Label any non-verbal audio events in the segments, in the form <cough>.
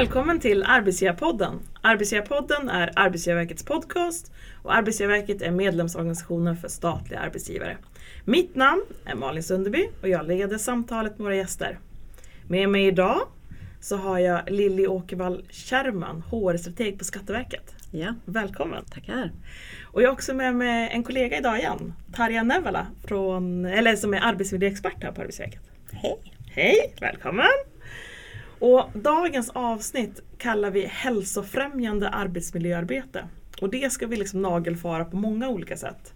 Välkommen till Arbetsgivarpodden. Arbetsgivarpodden är Arbetsgivarverkets podcast och Arbetsgivarverket är medlemsorganisationen för statliga arbetsgivare. Mitt namn är Malin Sunderby och jag leder samtalet med våra gäster. Med mig idag så har jag Lilly Åkervall Kärrman, HR-strateg på Skatteverket. Ja, Välkommen! tackar. Och jag har också med mig en kollega idag igen, Tarja Nevala, från, eller som är arbetsmiljöexpert här på Arbetsverket. Hej! Hej, välkommen! Och dagens avsnitt kallar vi hälsofrämjande arbetsmiljöarbete. Och det ska vi liksom nagelfara på många olika sätt.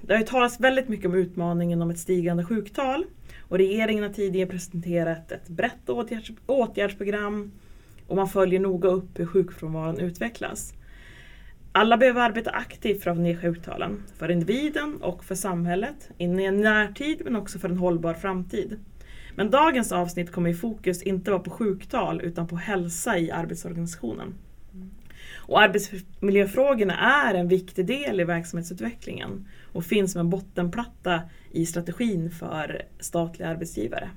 Det har ju talats väldigt mycket om utmaningen om ett stigande sjuktal och regeringen har tidigare presenterat ett brett åtgärds åtgärdsprogram och man följer noga upp hur sjukfrånvaron utvecklas. Alla behöver arbeta aktivt för att få ner sjuktalen, för individen och för samhället, in i en närtid men också för en hållbar framtid. Men dagens avsnitt kommer i fokus inte vara på sjuktal utan på hälsa i arbetsorganisationen. Och arbetsmiljöfrågorna är en viktig del i verksamhetsutvecklingen och finns som en bottenplatta i strategin för statliga arbetsgivare.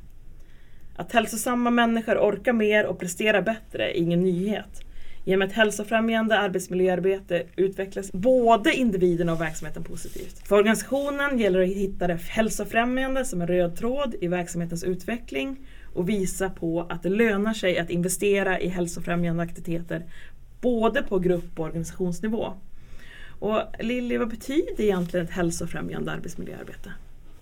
Att hälsosamma människor orkar mer och presterar bättre är ingen nyhet. Genom ett hälsofrämjande arbetsmiljöarbete utvecklas både individen och verksamheten positivt. För organisationen gäller det att hitta det hälsofrämjande som en röd tråd i verksamhetens utveckling och visa på att det lönar sig att investera i hälsofrämjande aktiviteter både på grupp och organisationsnivå. Och Lilly, vad betyder egentligen ett hälsofrämjande arbetsmiljöarbete?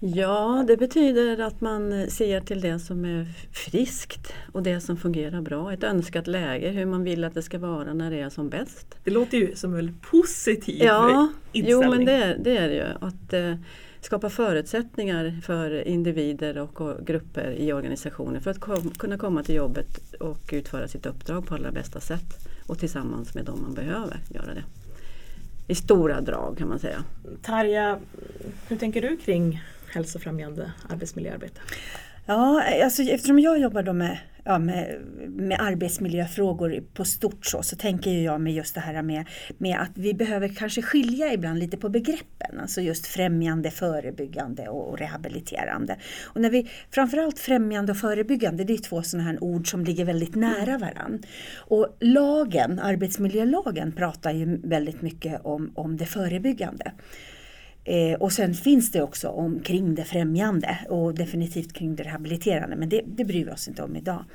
Ja, det betyder att man ser till det som är friskt och det som fungerar bra. Ett önskat läge, hur man vill att det ska vara när det är som bäst. Det låter ju som en väldigt positiv Ja, inställning. jo men det, det är det ju. Att eh, skapa förutsättningar för individer och, och grupper i organisationen för att kom, kunna komma till jobbet och utföra sitt uppdrag på allra bästa sätt. Och tillsammans med dem man behöver göra det. I stora drag kan man säga. Tarja, hur tänker du kring hälsofrämjande arbetsmiljöarbete? Ja, alltså, eftersom jag jobbar då med, ja, med, med arbetsmiljöfrågor på stort så, så tänker jag med just det här med, med att vi behöver kanske skilja ibland lite på begreppen. Alltså just främjande, förebyggande och, och rehabiliterande. Och när vi, framförallt främjande och förebyggande, det är två sådana här ord som ligger väldigt nära varann. Och lagen, arbetsmiljölagen pratar ju väldigt mycket om, om det förebyggande. Eh, och sen finns det också omkring det främjande och definitivt kring det rehabiliterande men det, det bryr vi oss inte om idag.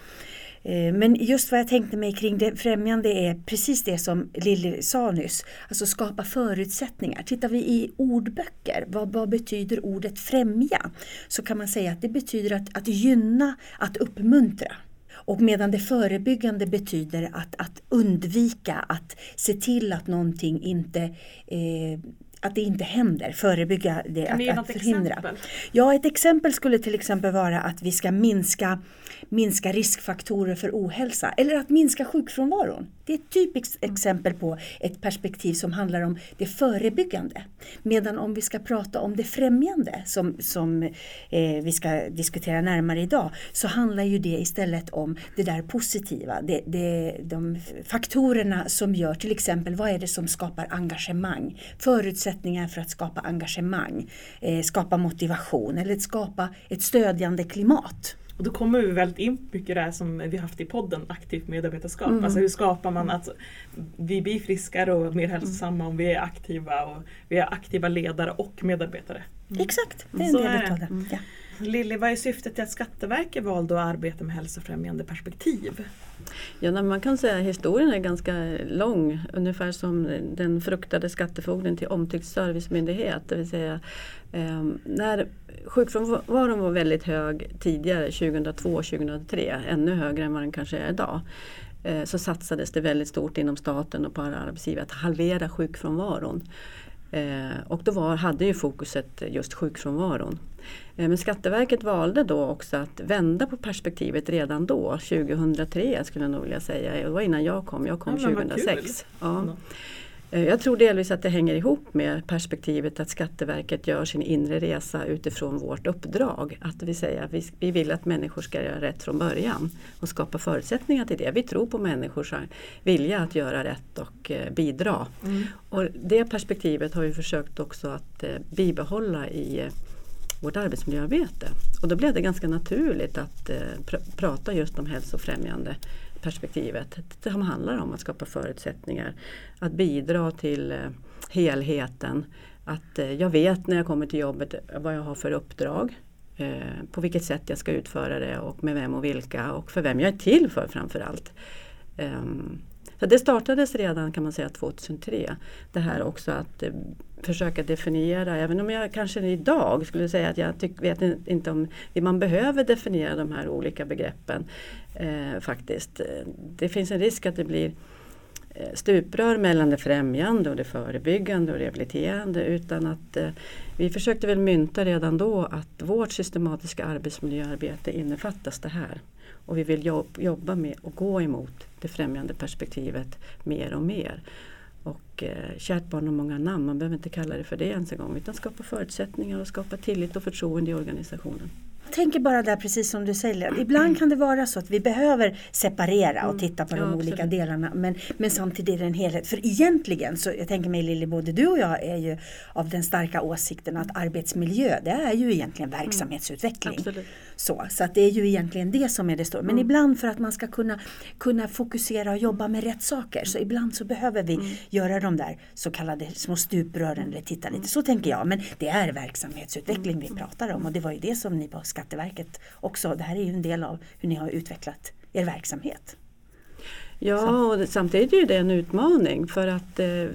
Eh, men just vad jag tänkte mig kring det främjande är precis det som Lilly sa nyss. Alltså skapa förutsättningar. Tittar vi i ordböcker, vad, vad betyder ordet främja? Så kan man säga att det betyder att, att gynna, att uppmuntra. Och medan det förebyggande betyder att, att undvika, att se till att någonting inte eh, att det inte händer, förebygga det, Kan att, att förhindra. exempel? Ja, ett exempel skulle till exempel vara att vi ska minska, minska riskfaktorer för ohälsa eller att minska sjukfrånvaron. Det är ett typiskt exempel på ett perspektiv som handlar om det förebyggande. Medan om vi ska prata om det främjande som, som eh, vi ska diskutera närmare idag så handlar ju det istället om det där positiva. Det, det, de faktorerna som gör till exempel vad är det som skapar engagemang? Förutsättningar för att skapa engagemang, eh, skapa motivation eller skapa ett stödjande klimat. Och då kommer vi väldigt in på mycket det här som vi haft i podden, aktivt medarbetarskap. Mm. Alltså hur skapar man att vi blir friskare och mer hälsosamma om vi är aktiva och vi är aktiva ledare och medarbetare. Exakt, det är en Så del det. utav det. Mm. Ja. Lilly, vad är syftet till att Skatteverket valde att arbeta med hälsofrämjande perspektiv? Ja, man kan säga att historien är ganska lång. Ungefär som den fruktade skattefogden till omtyckt servicemyndighet. Det vill säga eh, när sjukfrånvaron var väldigt hög tidigare, 2002-2003, ännu högre än vad den kanske är idag. eh, Så satsades det väldigt stort inom staten och på alla arbetsgivare att halvera sjukfrånvaron. Eh, och då var, hade ju fokuset just sjukfrånvaron. Eh, Men Skatteverket valde då också att vända på perspektivet redan då, 2003 skulle jag nog vilja säga. Det var innan jag kom, jag kom Ja, men vad 2006. kul. Ja. Eh, Jag tror delvis att det hänger ihop med perspektivet att Skatteverket gör sin inre resa utifrån vårt uppdrag. Att vi säger att vi, vi vill att människor ska göra rätt från början och skapa förutsättningar till det. Vi tror på människors vilja att göra rätt och eh, bidra. Mm. Och det perspektivet har vi försökt också att eh, bibehålla i vårt arbetsmiljöarbete. Och då blev det ganska naturligt att pr prata just om hälsofrämjande perspektivet. Det handlar om att skapa förutsättningar, att bidra till eh, helheten. Att eh, jag vet när jag kommer till jobbet eh, vad jag har för uppdrag. På vilket sätt jag ska utföra det och med vem och vilka och för vem jag är till för framförallt. Ehm, så det startades redan kan man säga 2003. Det här också att eh, försöka definiera, även om jag kanske idag skulle säga att jag tyck, vet inte om man behöver definiera de här olika begreppen eh, faktiskt. Det finns en risk att det blir eh, stuprör mellan det främjande och det förebyggande och rehabiliterande utan att eh, vi försökte väl mynta redan då att vårt systematiska arbetsmiljöarbete innefattas det här. Och vi vill jobba med och gå emot det främjande perspektivet mer och mer. Och eh, kärt barn har många namn, man behöver inte kalla det för det ens en gång utan skapa förutsättningar och skapa tillit och förtroende i organisationen tänker bara där precis som du säger, ibland kan det vara så att vi behöver separera och mm. titta på mm. de ja, olika delarna men, men samtidigt är det en helhet. För egentligen, så jag tänker mig Lilly, både du och jag är ju av den starka åsikten att arbetsmiljö det är ju egentligen mm. verksamhetsutveckling. Mm. Så, så att det är ju egentligen det som är det stora. Men mm. ibland för att man ska kunna, kunna fokusera och jobba med rätt saker så ibland så behöver vi mm. göra de där så kallade små stuprören eller titta lite. Så tänker jag. Men det är verksamhetsutveckling vi pratar om och det var ju det som ni på Skatteverket också. Det här är ju en del av hur ni har utvecklat er verksamhet. Ja, och samtidigt är det en utmaning för att eh,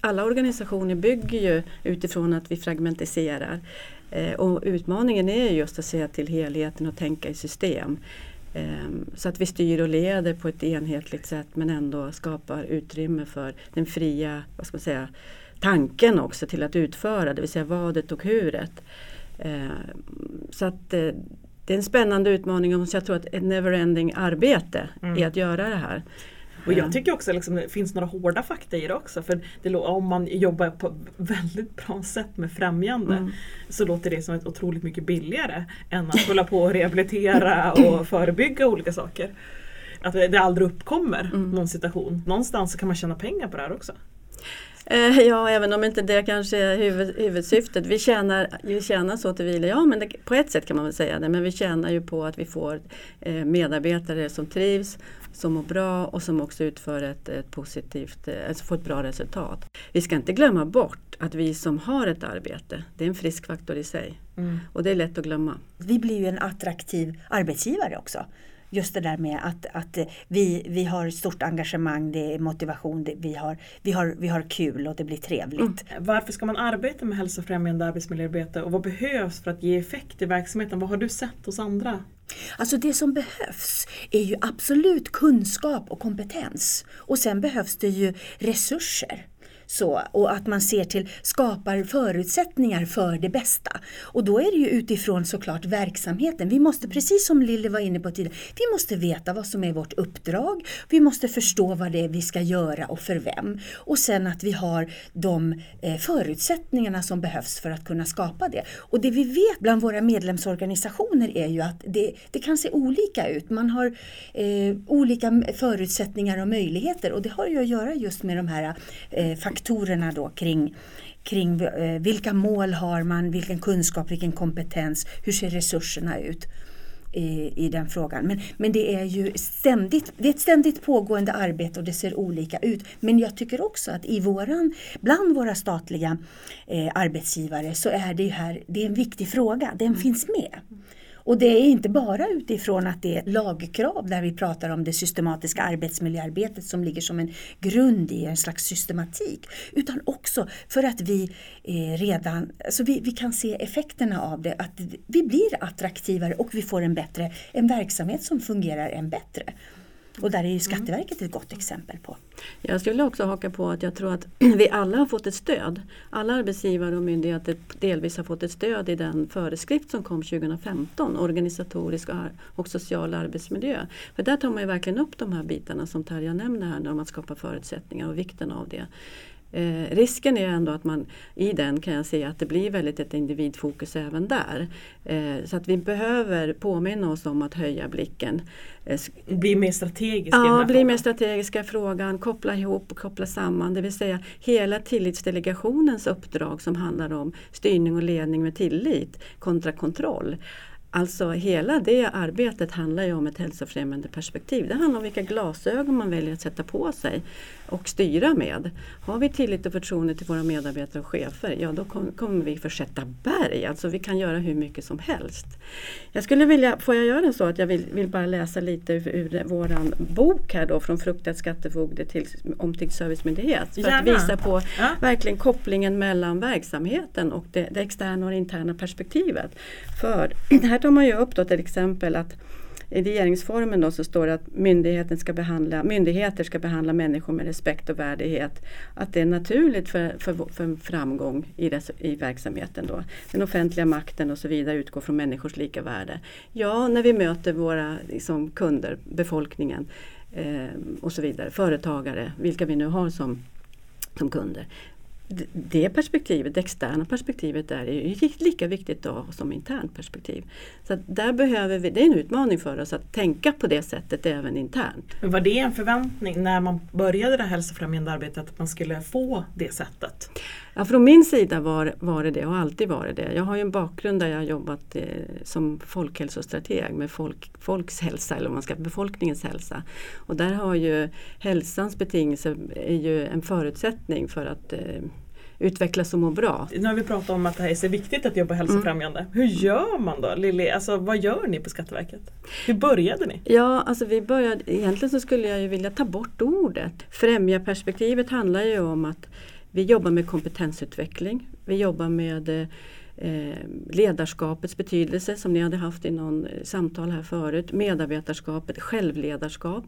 alla organisationer bygger ju utifrån att vi fragmentiserar. Eh, och utmaningen är just att se till helheten och tänka i system. Eh, så att vi styr och leder på ett enhetligt sätt men ändå skapar utrymme för den fria vad ska man säga, tanken också till att utföra, det vill säga vadet och huret. Eh, så att eh, det är en spännande utmaning och jag tror att ett neverending arbete mm. är att göra det här. Och jag tycker också att liksom, det finns några hårda fakta i det också. För det, om man jobbar på väldigt bra sätt med främjande mm. så låter det som ett otroligt mycket billigare än att hålla på och rehabilitera och förebygga olika saker. Att det aldrig uppkommer mm. någon situation. Någonstans kan man tjäna pengar på det här också. Eh, ja, även om inte det kanske är huvud, huvudsyftet. Vi tjänar, vi tjänar så tillvila, ja men det, på ett sätt kan man väl säga det, men vi tjänar ju på att vi får eh, medarbetare som trivs, som mår bra och som också utför ett, ett positivt, eh, alltså får ett bra resultat. Vi ska inte glömma bort att vi som har ett arbete, det är en frisk faktor i sig. Mm. Och det är lätt att glömma. Vi blir ju en attraktiv arbetsgivare också just det där med att, att vi, vi har stort engagemang, det är motivation, det, vi, har, vi, har, vi har kul och det blir trevligt. Mm. Varför ska man arbeta med hälsofrämjande arbetsmiljöarbete och vad behövs för att ge effekt i verksamheten? Vad har du sett hos andra? Alltså det som behövs är ju absolut kunskap och kompetens. Och sen behövs det ju resurser. Så, och att man ser till, skapar förutsättningar för det bästa. Och då är det ju utifrån såklart verksamheten. Vi måste, precis som Lille var inne på tidigare, vi måste veta vad som är vårt uppdrag. Vi måste förstå vad det är vi ska göra och för vem. Och sen att vi har de eh, förutsättningarna som behövs för att kunna skapa det. Och det vi vet bland våra medlemsorganisationer är ju att det, det kan se olika ut. Man har eh, olika förutsättningar och möjligheter och det har ju att göra just med de här eh, faktorerna då kring kring eh, vilka mål har man, vilken kunskap, vilken kompetens, hur ser resurserna ut i, i den frågan. Men, men det är ju ständigt, det är ett ständigt pågående arbete och det ser olika ut. Men jag tycker också att i våran, bland våra statliga eh, arbetsgivare så är det här det är en viktig fråga, den mm. finns med. Och det är inte bara utifrån att det är lagkrav där vi pratar om det systematiska arbetsmiljöarbetet som ligger som en grund i en slags systematik. Utan också för att vi eh, redan alltså vi, vi kan se effekterna av det. Att vi blir attraktivare och vi får en bättre en verksamhet som fungerar än bättre. Och där är ju Skatteverket ett gott exempel på. Jag skulle också haka på att jag tror att <clears throat> vi alla har fått ett stöd. Alla arbetsgivare och myndigheter delvis har fått ett stöd i den föreskrift som kom 2015, organisatorisk och social arbetsmiljö. För där tar man ju verkligen upp de här bitarna som Tarja nämner här när man skapar förutsättningar och vikten av det. Eh, risken är ändå att man i den kan jag se att det blir väldigt ett individfokus även där. Eh, så att vi behöver påminna oss om att höja blicken. Eh, bli mer strategiska Ja, bli mer strategiska i frågan, koppla ihop och koppla samman. Det vill säga hela tillitsdelegationens uppdrag som handlar om styrning och ledning med tillit kontra kontroll Alltså hela det arbetet handlar ju om ett hälsofrämjande perspektiv. Det handlar om vilka glasögon man väljer att sätta på sig och styra med. Har vi tillit och förtroende till våra medarbetare och chefer, ja då kommer vi försätta berg. Alltså vi kan göra hur mycket som helst. Jag skulle vilja, får jag göra så att jag vill, vill bara läsa lite ur, ur våran bok här då från fruktad skattefogde till omtyckt servicemyndighet. För Gärna. att visa på ja. verkligen kopplingen mellan verksamheten och det, det externa och det interna perspektivet. För <clears throat> här tar man ju upp då till exempel att i regeringsformen då så står det att myndigheten ska behandla, myndigheter ska behandla människor med respekt och värdighet. Att det är naturligt för, för, för framgång i, res, i verksamheten. Då. Den offentliga makten och så vidare utgår från människors lika värde. Ja, när vi möter våra liksom, kunder, befolkningen eh, och så vidare, företagare, vilka vi nu har som som kunder det perspektivet, det externa perspektivet där är lika viktigt då som internt perspektiv. Så där behöver vi, det är en utmaning för oss att tänka på det sättet även internt. Men var det en förväntning när man började det hälsofrämjande arbetet att man skulle få det sättet? Ja, från min sida var, var det det och har alltid varit det. Jag har ju en bakgrund där jag har jobbat eh, som folkhälsostrateg med folk, folks hälsa, eller man ska befolkningens hälsa. Och där har ju hälsans betingelser är ju en förutsättning för att eh, utvecklas och må bra. Nu har vi pratat om att det här är så viktigt att jobba hälsofrämjande. Mm. Hur gör man då Lili? Alltså, vad gör ni på Skatteverket? Hur började ni? Ja, alltså vi började, egentligen så skulle jag ju vilja ta bort ordet. Främja perspektivet handlar ju om att vi jobbar med kompetensutveckling. Vi jobbar med eh, ledarskapets betydelse som ni hade haft i någon eh, samtal här förut. Medarbetarskapet, självledarskap.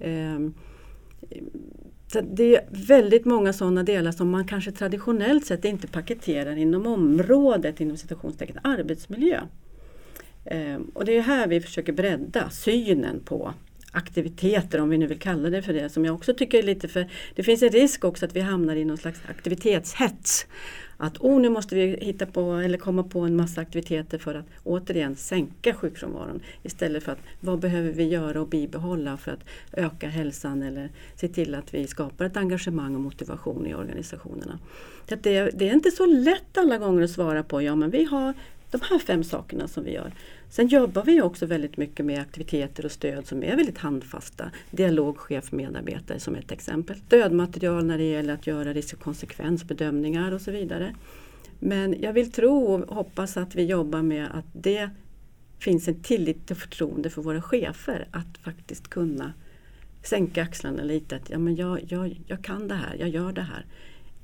Eh, så det är väldigt många sådana delar som man kanske traditionellt sett inte paketerar inom området inom citationstecken arbetsmiljö. Ehm, och det är här vi försöker bredda synen på aktiviteter, om vi nu vill kalla det för det, som jag också tycker är lite för... Det finns en risk också att vi hamnar i någon slags aktivitetshets. Att oh, nu måste vi hitta på eller komma på en massa aktiviteter för att återigen sänka sjukfrånvaron. Istället för att vad behöver vi göra och bibehålla för att öka hälsan eller se till att vi skapar ett engagemang och motivation i organisationerna. Så det, det är inte så lätt alla gånger att svara på, ja men vi har de här fem sakerna som vi gör. Sen jobbar vi också väldigt mycket med aktiviteter och stöd som är väldigt handfasta. Dialog chef-medarbetare som ett exempel. Stödmaterial när det gäller att göra risk och konsekvensbedömningar och så vidare. Men jag vill tro och hoppas att vi jobbar med att det finns en tillit och förtroende för våra chefer att faktiskt kunna sänka axlarna lite. Att ja, men jag, jag, jag kan det här, jag gör det här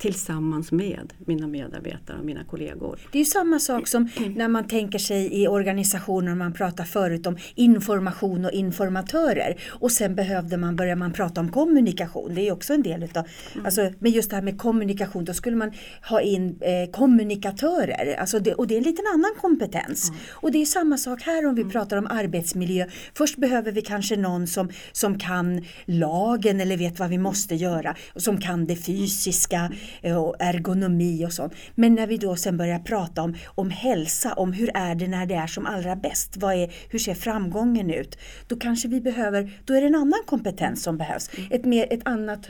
tillsammans med mina medarbetare och mina kollegor. Det är samma sak som när man tänker sig i organisationer, man pratar förut om information och informatörer och sen behövde man börja man prata om kommunikation. Det är också en del utav, mm. alltså med just det här med kommunikation, då skulle man ha in eh, kommunikatörer alltså det, och det är en liten annan kompetens. Mm. Och det är samma sak här om vi mm. pratar om arbetsmiljö. Först behöver vi kanske någon som, som kan lagen eller vet vad vi måste göra, och som kan det fysiska Eh, och ergonomi och sånt. Men när vi då sen börjar prata om, om hälsa, om hur är det när det är som allra bäst, vad är, hur ser framgången ut? Då kanske vi behöver, då är det en annan kompetens som behövs, mm. ett, mer, ett annat,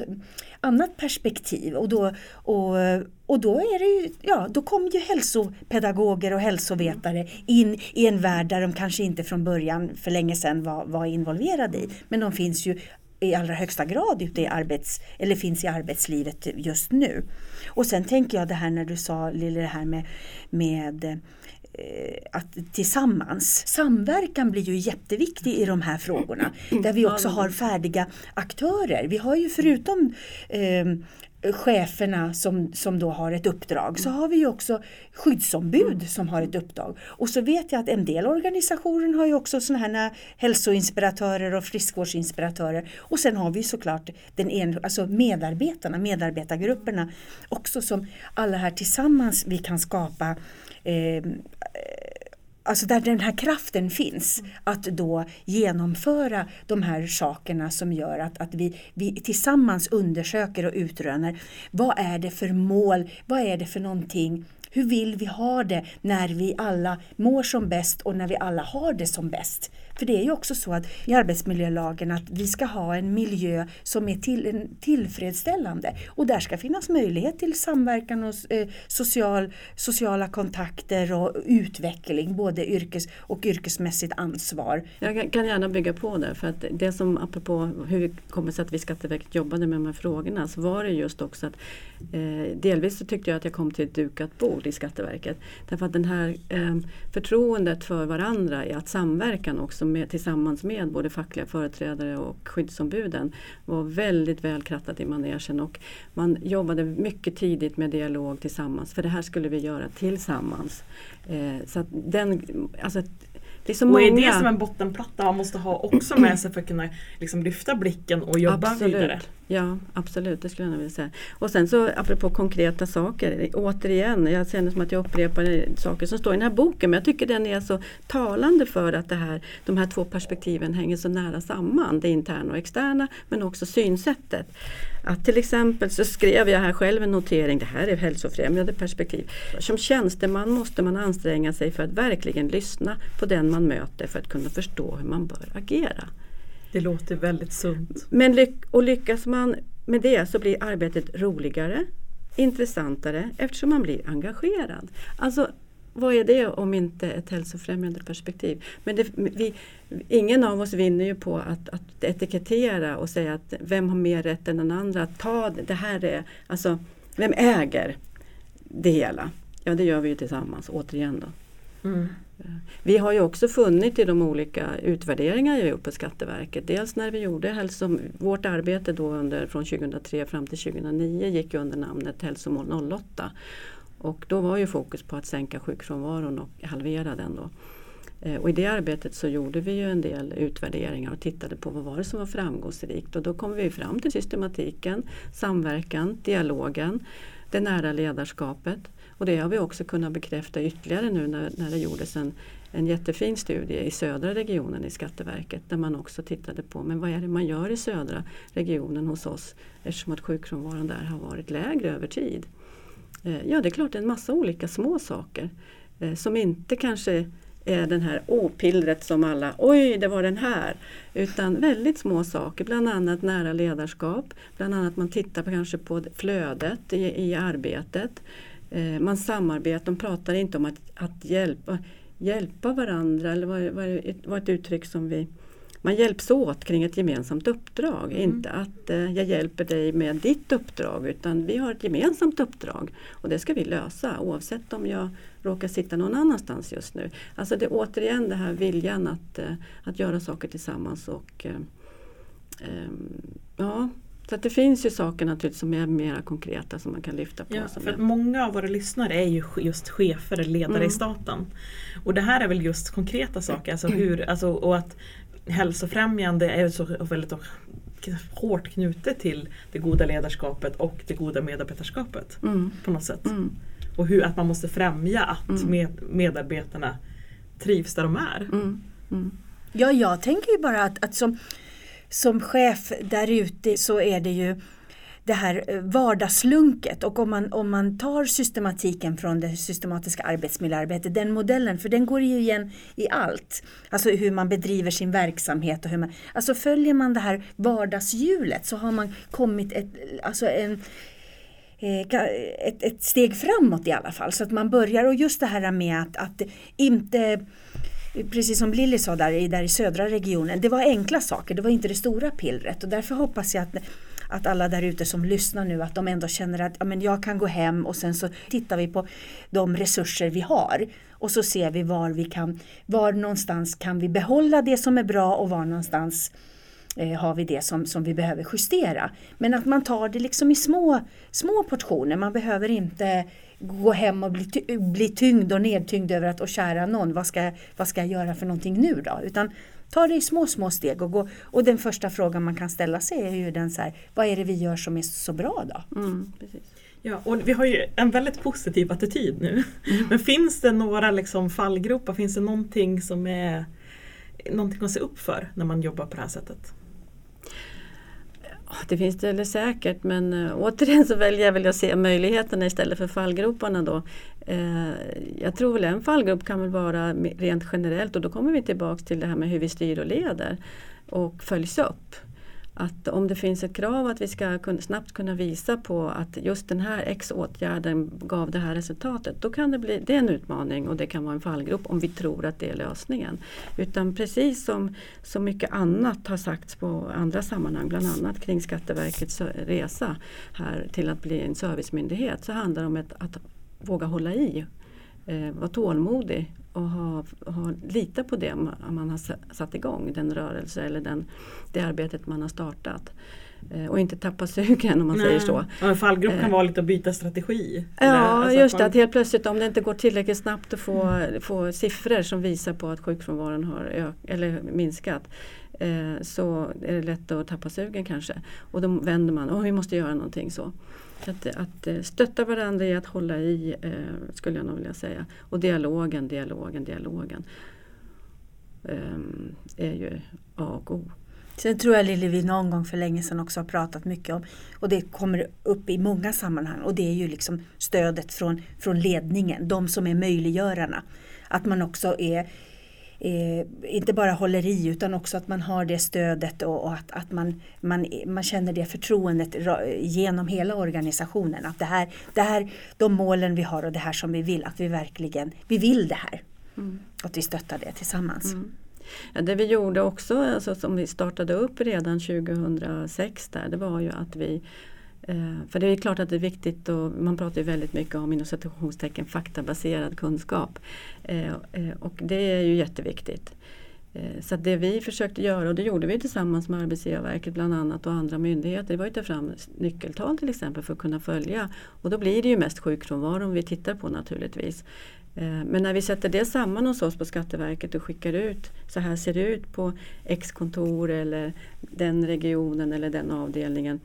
annat perspektiv. Och då, och, och då, är det ju, ja, då kommer ju hälsopedagoger och hälsovetare in i en värld där de kanske inte från början för länge sedan var, var involverade i. Men de finns ju i allra högsta grad ute i arbets, eller finns i arbetslivet just nu. Och sen tänker jag det här när du sa Lille det här med, med eh, att tillsammans. Samverkan blir ju jätteviktig i de här frågorna. Där vi också har färdiga aktörer. Vi har ju förutom eh, cheferna som, som då har ett uppdrag så har vi ju också skyddsombud som har ett uppdrag. Och så vet jag att en del organisationer har ju också sådana här hälsoinspiratörer och friskvårdsinspiratörer. Och sen har vi såklart den en, alltså medarbetarna, medarbetargrupperna också som alla här tillsammans vi kan skapa eh, Alltså där den här kraften finns mm. att då genomföra de här sakerna som gör att, att vi, vi tillsammans undersöker och utröner vad är det för mål, vad är det för någonting hur vill vi ha det när vi alla mår som bäst och när vi alla har det som bäst? För det är ju också så att i arbetsmiljölagen att vi ska ha en miljö som är till, tillfredsställande och där ska finnas möjlighet till samverkan och eh, social, sociala kontakter och utveckling, både yrkes och yrkesmässigt ansvar. Jag kan gärna bygga på det för att det som apropå hur det kommer sig att vi Skatteverket jobbade med de här frågorna så var det just också att eh, delvis så tyckte jag att jag kom till ett dukat bord i Skatteverket. Därför att den här eh, förtroendet för varandra i att samverkan också med, tillsammans med både fackliga företrädare och skyddsombuden var väldigt väl krattat i manegen och man jobbade mycket tidigt med dialog tillsammans för det här skulle vi göra tillsammans. Eh, så den, alltså, det är så och många... är det som en bottenplatta man måste ha också med sig för att kunna liksom lyfta blicken och jobba absolut. vidare? Ja absolut, det skulle jag vilja säga. Och sen så apropå konkreta saker, återigen, jag känner som att jag upprepar saker som står i den här boken men jag tycker den är så talande för att det här, de här två perspektiven hänger så nära samman, det interna och externa men också synsättet. Att till exempel så skrev jag här själv en notering, det här är hälsofrämjande perspektiv. Som tjänsteman måste man anstränga sig för att verkligen lyssna på den man möter för att kunna förstå hur man bör agera. Det låter väldigt sunt. Men lyck och lyckas man med det så blir arbetet roligare, intressantare eftersom man blir engagerad. Alltså vad är det om inte ett hälsofrämjande perspektiv? Men det, vi, ingen av oss vinner ju på att, att etikettera och säga att vem har mer rätt än den andra. Ta det, det här är, alltså vem äger det hela? Ja det gör vi ju tillsammans, återigen då. Mm. Vi har ju också funnit i de olika utvärderingar vi gjort på Skatteverket. Dels när vi gjorde hälso, vårt arbete då under, från 2003 fram till 2009 gick under namnet Hälsomål 08. Och då var ju fokus på att sänka sjukfrånvaron och halvera den. Då. Eh, och I det arbetet så gjorde vi ju en del utvärderingar och tittade på vad var det som var framgångsrikt. Och då kom vi fram till systematiken, samverkan, dialogen, det nära ledarskapet. Och det har vi också kunnat bekräfta ytterligare nu när, när det gjordes en, en jättefin studie i södra regionen i Skatteverket där man också tittade på men vad är det man gör i södra regionen hos oss eftersom att sjukfrånvaron där har varit lägre över tid. Eh, ja det är klart det är en massa olika små saker eh, som inte kanske är den här opillret som alla, oj det var den här. Utan väldigt små saker, bland annat nära ledarskap. Bland annat man tittar på, kanske på flödet i, i arbetet. Eh, man samarbetar, de pratar inte om att, att hjälpa, hjälpa varandra eller vad var, var ett uttryck som vi man hjälps åt kring ett gemensamt uppdrag. Mm. Inte att eh, jag hjälper dig med ditt uppdrag utan vi har ett gemensamt uppdrag och det ska vi lösa oavsett om jag råkar sitta någon annanstans just nu. Alltså det är återigen den här viljan att, eh, att göra saker tillsammans och eh, ehm, ja, så det finns ju saker naturligtvis som är mer konkreta som man kan lyfta på. Ja, för många av våra lyssnare är ju just chefer eller ledare mm. i staten. Och det här är väl just konkreta saker. Alltså hur, alltså, och att hälsofrämjande är så väldigt hårt knutet till det goda ledarskapet och det goda medarbetarskapet. Mm. På något sätt. Mm. Och hur, att man måste främja att mm. med, medarbetarna trivs där de är. Mm. Mm. Ja, jag tänker ju bara att, att som, som chef där ute så är det ju det här eh, vardagslunket och om man, om man tar systematiken från det systematiska arbetsmiljöarbetet, den modellen, för den går ju igen i allt. Alltså hur man bedriver sin verksamhet och hur man, alltså följer man det här vardagshjulet så har man kommit ett, alltså en, eh, ett, ett steg framåt i alla fall. Så att man börjar och just det här med att, att inte Precis som Lilly sa där i, där i södra regionen, det var enkla saker, det var inte det stora pillret och därför hoppas jag att att alla där ute som lyssnar nu att de ändå känner att ja, men jag kan gå hem och sen så tittar vi på de resurser vi har och så ser vi var vi kan, var någonstans kan vi behålla det som är bra och var någonstans eh, har vi det som, som vi behöver justera. Men att man tar det liksom i små, små portioner, man behöver inte gå hem och bli, bli tyngd och nedtyngd över att och kära någon, vad ska, vad ska jag göra för någonting nu då? Utan ta det i små, små steg och gå. Och den första frågan man kan ställa sig är ju den så här, vad är det vi gör som är så bra då? Mm, precis. Ja, och vi har ju en väldigt positiv attityd nu. Mm. Men finns det några liksom fallgropar, finns det någonting som är någonting att se upp för när man jobbar på det här sättet? Det finns det eller säkert men äh, återigen så väljer jag väl att se möjligheterna istället för fallgroparna då. Äh, jag tror väl en fallgrop kan väl vara rent generellt och då kommer vi tillbaks till det här med hur vi styr och leder och följs upp att om det finns ett krav att vi ska snabbt kunna visa på att just den här X-åtgärden gav det här resultatet. Då kan det bli det är en utmaning och det kan vara en fallgrop om vi tror att det är lösningen. Utan precis som så mycket annat har sagts på andra sammanhang, bland annat kring Skatteverkets resa här till att bli en servicemyndighet, så handlar det om ett, att våga hålla i, eh, vara tålmodig och ha, ha, lita på det man har satt igång, den rörelse eller den, det arbetet man har startat. Eh, och inte tappa sugen om man Nej. säger så. Ja, en fallgrop kan eh. vara lite att byta strategi. Ja, alltså just det. Att helt plötsligt om det inte går tillräckligt snabbt att få, mm. få siffror som visar på att sjukfrånvaron har ök, eller minskat eh, så är det lätt att tappa sugen kanske. Och då vänder man, och vi måste göra någonting så. Att, att eh, stötta varandra i att hålla i eh, skulle jag nog vilja säga. Och dialogen, dialogen, dialogen eh, är ju A och O. Sen tror jag Lilly, vi någon gång för länge sedan också har pratat mycket om och det kommer upp i många sammanhang och det är ju liksom stödet från, från ledningen, de som är möjliggörarna. Att man också är eh, inte bara håller i utan också att man har det stödet och, och att, att man, man, man känner det förtroendet genom hela organisationen. Att det här, det här, de målen vi har och det här som vi vill, att vi verkligen vi vill det här. Mm. Att vi stöttar det tillsammans. Mm. Ja, det vi gjorde också, alltså, som vi startade upp redan 2006 där, det var ju att vi Eh, för det är klart att det är viktigt och man pratar ju väldigt mycket om inom citationstecken faktabaserad kunskap. Eh, eh, och det är ju jätteviktigt. Så det vi försökte göra, och det gjorde vi tillsammans med Arbetsgivarverket bland annat och andra myndigheter, det var att ta fram nyckeltal till exempel för att kunna följa. Och då blir det ju mest sjukfrånvaron vi tittar på naturligtvis. Men när vi sätter det samman hos oss på Skatteverket och skickar ut, så här ser det ut på X-kontor eller den regionen eller den avdelningen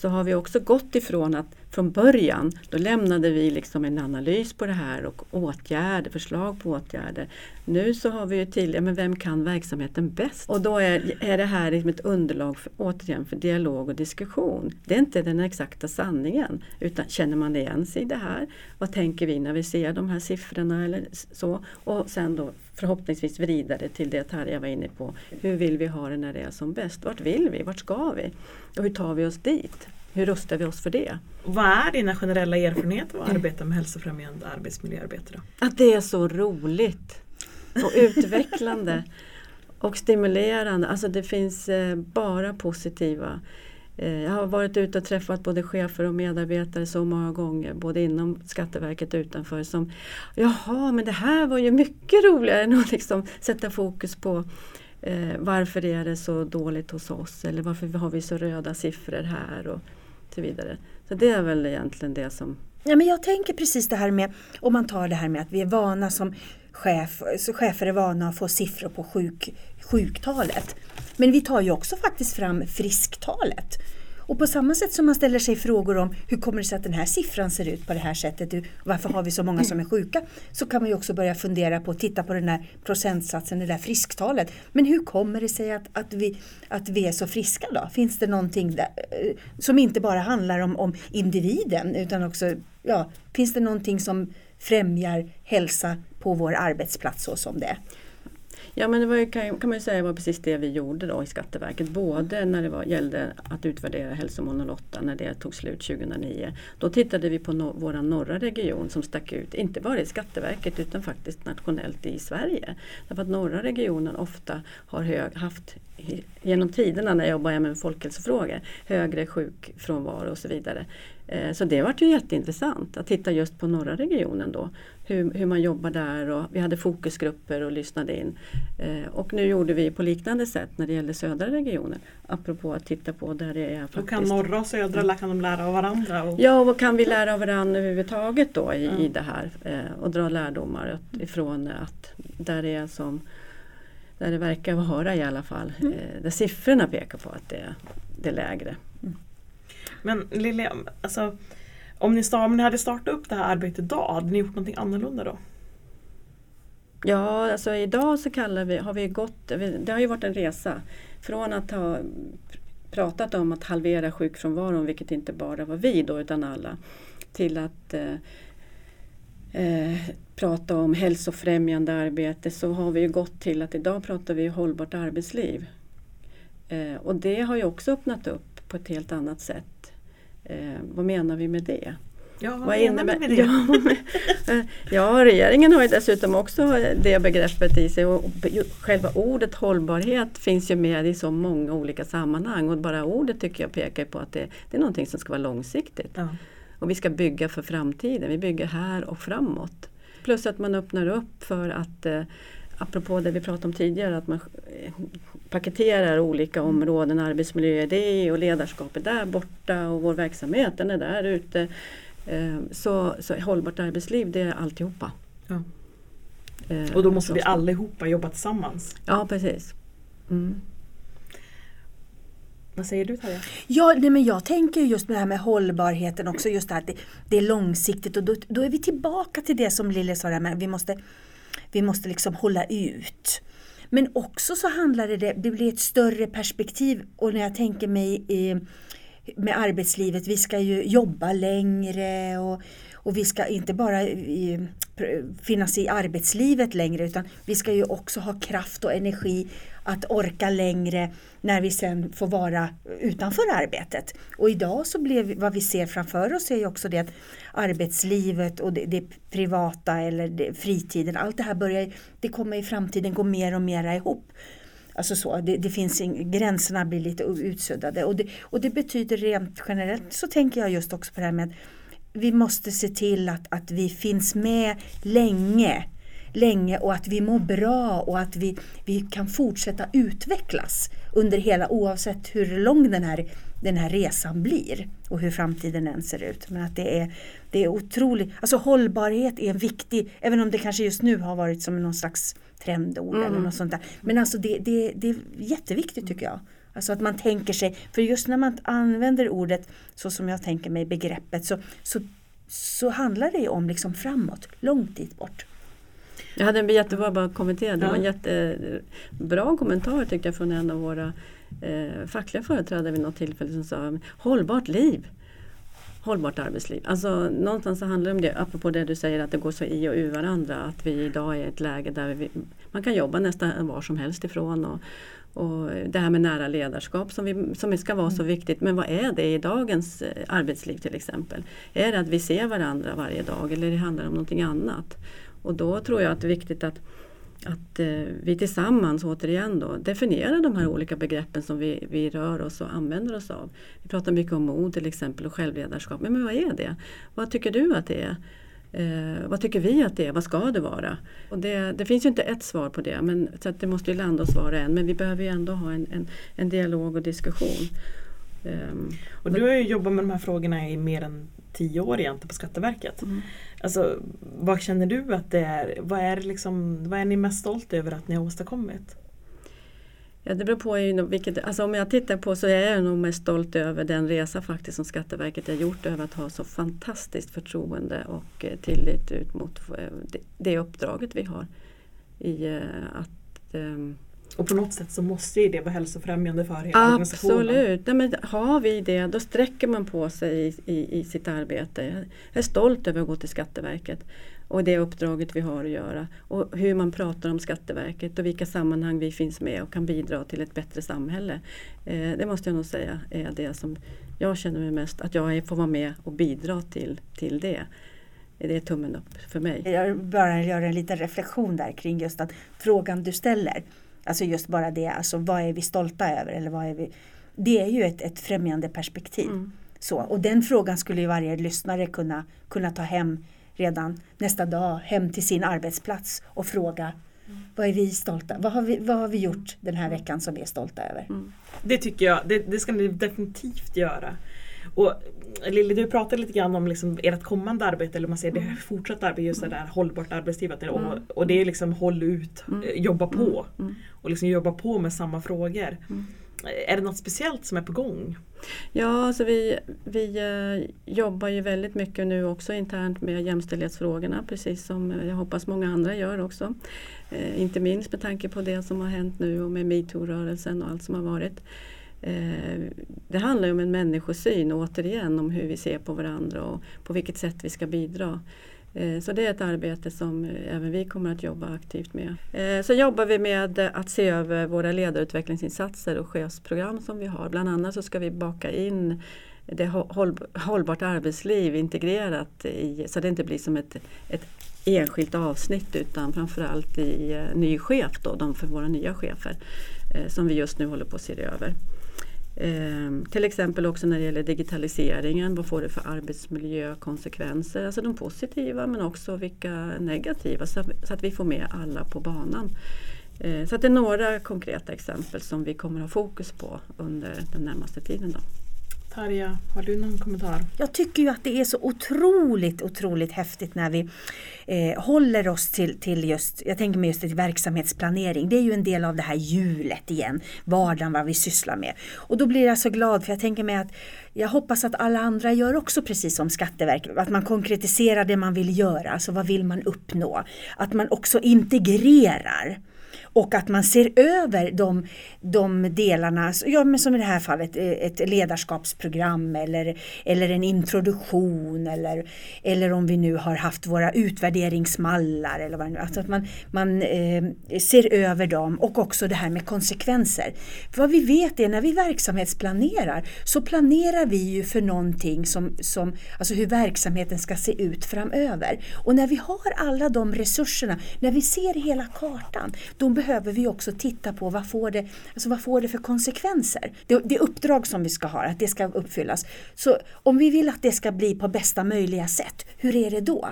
så har vi också gått ifrån att från början då lämnade vi liksom en analys på det här och åtgärder, förslag på åtgärder. Nu så har vi ju till, men vem kan verksamheten bäst? Och då är, är det här liksom ett underlag för, återigen för dialog och diskussion. Det är inte den exakta sanningen utan känner man igen sig i det här? Vad tänker vi när vi ser de här siffrorna eller så? Och sen då förhoppningsvis vrida det till det Tarja var inne på. Hur vill vi ha det när det är som bäst? Vart vill vi? Vart ska vi? Och hur tar vi oss dit? Hur rustar vi oss för det? Vad är dina generella erfarenheter av att arbeta med hälsofrämjande arbetsmiljöarbete? Då? Att det är så roligt och utvecklande och stimulerande. Alltså det finns eh, bara positiva eh, jag har varit ute och träffat både chefer och medarbetare så många gånger, både inom Skatteverket och utanför, som Jaha, men det här var ju mycket roligare än att liksom sätta fokus på eh, varför är det så dåligt hos oss eller varför har vi så röda siffror här och så vidare. Så det är väl egentligen det som... Ja, men jag tänker precis det här med, om man tar det här med att vi är vana som chef, så chefer är vana att få siffror på sjuk, sjuktalet. Men vi tar ju också faktiskt fram frisktalet. Och på samma sätt som man ställer sig frågor om hur kommer det sig att den här siffran ser ut på det här sättet, varför har vi så många som är sjuka? Så kan man ju också börja fundera på, titta på den här procentsatsen, det där frisktalet. Men hur kommer det sig att, att, vi, att vi är så friska då? Finns det någonting där, eh, som inte bara handlar om, om individen utan också, ja, finns det någonting som främjar hälsa på vår arbetsplats så som det är? Ja men det var ju, kan, kan man säga var precis det vi gjorde då i Skatteverket. Både när det var, gällde att utvärdera hälsomål 08 när det tog slut 2009. Då tittade vi på no, vår norra region som stack ut, inte bara i Skatteverket utan faktiskt nationellt i Sverige. Därför att norra regionen ofta har hög, haft genom tiderna när jag jobbar med folkhälsofrågor högre sjukfrånvaro och så vidare. Eh, så det var ju jätteintressant att titta just på norra regionen då. Hur, hur man jobbar där och vi hade fokusgrupper och lyssnade in. Eh, och nu gjorde vi på liknande sätt när det gäller södra regionen. Apropå att titta på där det är faktiskt. Och kan norra och södra kan de lära av varandra? Och... Ja, och vad kan vi lära av varandra överhuvudtaget då i, mm. i det här? Eh, och dra lärdomar ifrån att där det är som där det verkar vara i alla fall. Mm. där siffrorna pekar på att det, det är lägre. Men Lilja, alltså, om, ni start, om ni hade startat upp det här arbetet idag, hade ni gjort någonting annorlunda då? Ja, alltså idag så kallar vi, har vi gått, det har ju varit en resa. Från att ha pratat om att halvera sjukfrånvaron, vilket inte bara var vi då utan alla, till att eh, eh, prata om hälsofrämjande arbete så har vi ju gått till att idag pratar vi hållbart arbetsliv. Eh, och det har ju också öppnat upp på ett helt annat sätt. Eh, vad menar vi med det? Ja, vad, Vad menar vi med det? <laughs> <laughs> Ja, regeringen har ju dessutom också det begreppet i sig och själva ordet hållbarhet finns ju med i så många olika sammanhang och bara ordet tycker jag pekar på att det, det är någonting som ska vara långsiktigt. Ja. Och vi ska bygga för framtiden, vi bygger här och framåt. Plus att man öppnar upp för att, eh, apropå det vi pratade om tidigare, att man paketerar olika områden, arbetsmiljö är det och ledarskap är där borta och vår verksamhet den är där ute. Eh, Så, så hållbart arbetsliv det är alltihopa. Ja. Eh, Och då måste vi allihopa jobba tillsammans. Ja precis. Mm. Vad säger du Tarja? Ja, nej, men jag tänker just på det här med hållbarheten också, just det här att det, det är långsiktigt och då, då är vi tillbaka till det som Lille sa, där med, vi måste, vi måste liksom hålla ut. Men också så handlar det, det blir ett större perspektiv och när jag tänker mig i, med arbetslivet, vi ska ju jobba längre och, och vi ska inte bara i, pr- finnas i arbetslivet längre utan vi ska ju också ha kraft och energi att orka längre när vi sen får vara utanför arbetet. Och idag så blev vad vi ser framför oss är ju också det att arbetslivet och det, det privata eller det, fritiden, allt det här börjar, det kommer i framtiden gå mer och mer ihop. Alltså så, det, det finns in, gränserna blir lite utsuddade och det, och det betyder rent generellt så tänker jag just också på det här med att vi måste se till att, att vi finns med länge länge och att vi mår bra och att vi, vi kan fortsätta utvecklas under hela oavsett hur lång den här, den här resan blir och hur framtiden än ser ut. Men att det är, det är otroligt, alltså hållbarhet är en viktig, även om det kanske just nu har varit som någon slags trendord eller Mm. något sånt där. Men alltså det, det, det är jätteviktigt tycker jag. Alltså att man tänker sig, för just när man använder ordet så som jag tänker mig begreppet så, så, så handlar det ju om liksom framåt, långt dit bort. Jag hade en jättebra bara kommentar. Det var en jättebra kommentar tyckte jag från en av våra eh, fackliga företrädare vid något tillfälle som sa hållbart liv. Hållbart arbetsliv. Alltså någonstans så handlar det om det, apropå det du säger att det går så i och ur varandra. Att vi idag är i ett läge där vi, man kan jobba nästan var som helst ifrån. Och, och det här med nära ledarskap som, vi, som ska vara så viktigt. Men vad är det i dagens eh, arbetsliv till exempel? Är det att vi ser varandra varje dag eller det handlar om någonting annat? Och då tror jag att det är viktigt att, att eh, vi tillsammans återigen då definierar de här olika begreppen som vi, vi rör oss och använder oss av. Vi pratar mycket om mod till exempel och självledarskap. Men, men vad är det? Vad tycker du att det är? Eh, vad tycker vi att det är? Vad ska det vara? Och det, det finns ju inte ett svar på det, men, så det måste ju landa hos var och en. Men vi behöver ju ändå ha en, en, en dialog och diskussion. Ehm, Och du har ju jobbat med de här frågorna i mer än tio år egentligen på Skatteverket. Mm. Alltså, vad känner du att det är? Vad är, liksom, vad är ni mest stolta över att ni har åstadkommit? Ja, det beror på vilket, alltså om jag tittar på så är jag nog mest stolt över den resa faktiskt som Skatteverket har gjort över att ha så fantastiskt förtroende och eh, tillit ut mot eh, det, uppdraget vi har. I eh, att ehm, Och på något sätt så måste ju det vara hälsofrämjande för hela organisationen. Absolut, Nej, men har vi det då sträcker man på sig i, i, i sitt arbete. Jag är stolt över att gå till Skatteverket och det uppdraget vi har att göra. Och hur man pratar om Skatteverket och vilka sammanhang vi finns med och kan bidra till ett bättre samhälle. Eh, det måste jag nog säga är det som jag känner mig mest, att jag får vara med och bidra till, till det. Det är tummen upp för mig. Jag bara gör en liten reflektion där kring just att frågan du ställer. Alltså just bara det, alltså vad är vi stolta över eller vad är vi? Det är ju ett, ett främjande perspektiv. Mm. Så, och den frågan skulle ju varje lyssnare kunna, kunna ta hem redan nästa dag, hem till sin arbetsplats och fråga vad är vi stolta vad har vi, vad har vi gjort den här veckan som vi är stolta över? Mm. Det tycker jag, det, det ska ni definitivt göra. Och Lilly, du pratade lite grann om liksom ert kommande arbete, eller man säger det fortsatta arbete, just det där hållbart arbetsliv. att det- Och, Mm. och det är liksom håll ut, Mm. jobba på. Mm. Och liksom jobba på med samma frågor. Är det något speciellt som är på gång? Ja, alltså vi, vi eh, jobbar ju väldigt mycket nu också internt med jämställdhetsfrågorna precis som jag hoppas många andra gör också. Eh, inte minst med tanke på det som har hänt nu och med metoo-rörelsen och allt som har varit. Eh, det handlar ju om en människosyn återigen om hur vi ser på varandra och på vilket sätt vi ska bidra. Eh, så det är ett arbete som eh, även vi kommer att jobba aktivt med. Eh, så jobbar vi med att se över våra ledarutvecklingsinsatser och chefsprogram som vi har. Bland annat så ska vi baka in det hållbart arbetsliv integrerat i, så det inte blir som ett, ett enskilt avsnitt utan framförallt i ny chef, då, de för våra nya chefer som vi just nu håller på att se över. Eh, till exempel också när det gäller digitaliseringen, vad får det för arbetsmiljökonsekvenser? Alltså de positiva men också vilka negativa så, så att vi får med alla på banan. Eh, så att det är några konkreta exempel som vi kommer att ha fokus på under den närmaste tiden. Då. Tarja, har du någon kommentar? Jag tycker ju att det är så otroligt, otroligt häftigt när vi eh, håller oss till, till just, jag tänker mig just till verksamhetsplanering. Det är ju en del av det här hjulet igen, vardagen, vad vi sysslar med. Och då blir jag så glad för jag tänker mig att jag hoppas att alla andra gör också precis som Skatteverket, att man konkretiserar det man vill göra, alltså vad vill man uppnå? Att man också integrerar och att man ser över de, de delarna, ja, men som i det här fallet eh, ett ledarskapsprogram eller, eller en introduktion eller, eller om vi nu har haft våra utvärderingsmallar. Eller vad, alltså att man, man eh, ser över dem och också det här med konsekvenser. För vad vi vet är när vi verksamhetsplanerar så planerar vi ju för någonting som, som alltså hur verksamheten ska se ut framöver. Och när vi har alla de resurserna, när vi ser hela kartan, då behöver vi också titta på vad får det, alltså vad får det för konsekvenser. Det, det uppdrag som vi ska ha, att det ska uppfyllas. Så om vi vill att det ska bli på bästa möjliga sätt, hur är det då?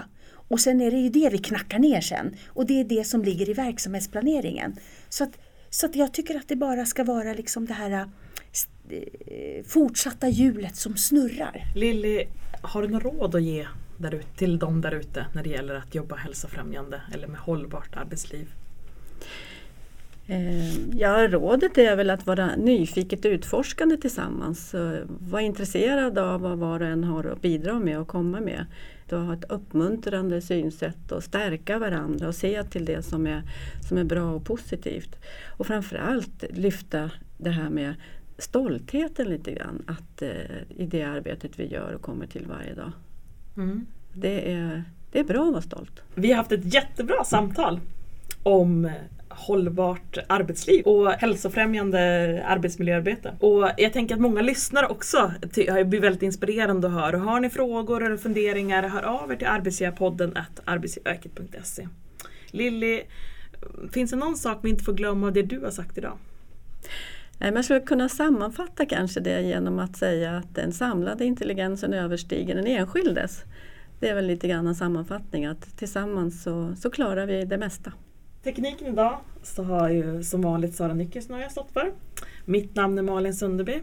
Och sen är det ju det vi knackar ner sen och det är det som ligger i verksamhetsplaneringen. Så att, så att jag tycker att det bara ska vara liksom det här eh, fortsatta hjulet som snurrar. Lilly, har du något råd att ge där till dem där ute när det gäller att jobba hälsofrämjande eller med hållbart arbetsliv? Eh, ja, rådet är väl att vara nyfiket utforskande tillsammans. Var intresserad av vad var och en har att bidra med och komma med. Att ha ett uppmuntrande synsätt och stärka varandra och se till det som är, som är bra och positivt. Och framförallt lyfta det här med stoltheten lite grann att, eh, i det arbetet vi gör och kommer till varje dag. Mm. Det, är, det är bra att vara stolt. Vi har haft ett jättebra samtal om hållbart arbetsliv och hälsofrämjande arbetsmiljöarbete. Och jag tänker att många lyssnare också blir väldigt inspirerande att höra. Har ni frågor eller funderingar, hör av er till arbetsgivarpodden arbetsgivarverket.se. Lilly, finns det någon sak vi inte får glömma av det du har sagt idag? Man skulle kunna sammanfatta kanske det genom att säga att den samlade intelligensen överstiger den enskildes. Det är väl lite grann en sammanfattning att tillsammans så, så klarar vi det mesta. Tekniken idag så har ju som vanligt Sara Nyckelsson jag stått för. Mitt namn är Malin Sunderby.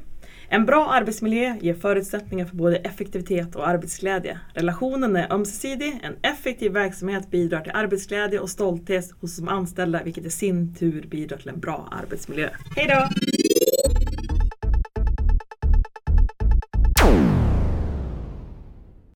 En bra arbetsmiljö ger förutsättningar för både effektivitet och arbetsglädje. Relationen är ömsesidig, en effektiv verksamhet bidrar till arbetsglädje och stolthet hos de anställda vilket i sin tur bidrar till en bra arbetsmiljö. Hej då!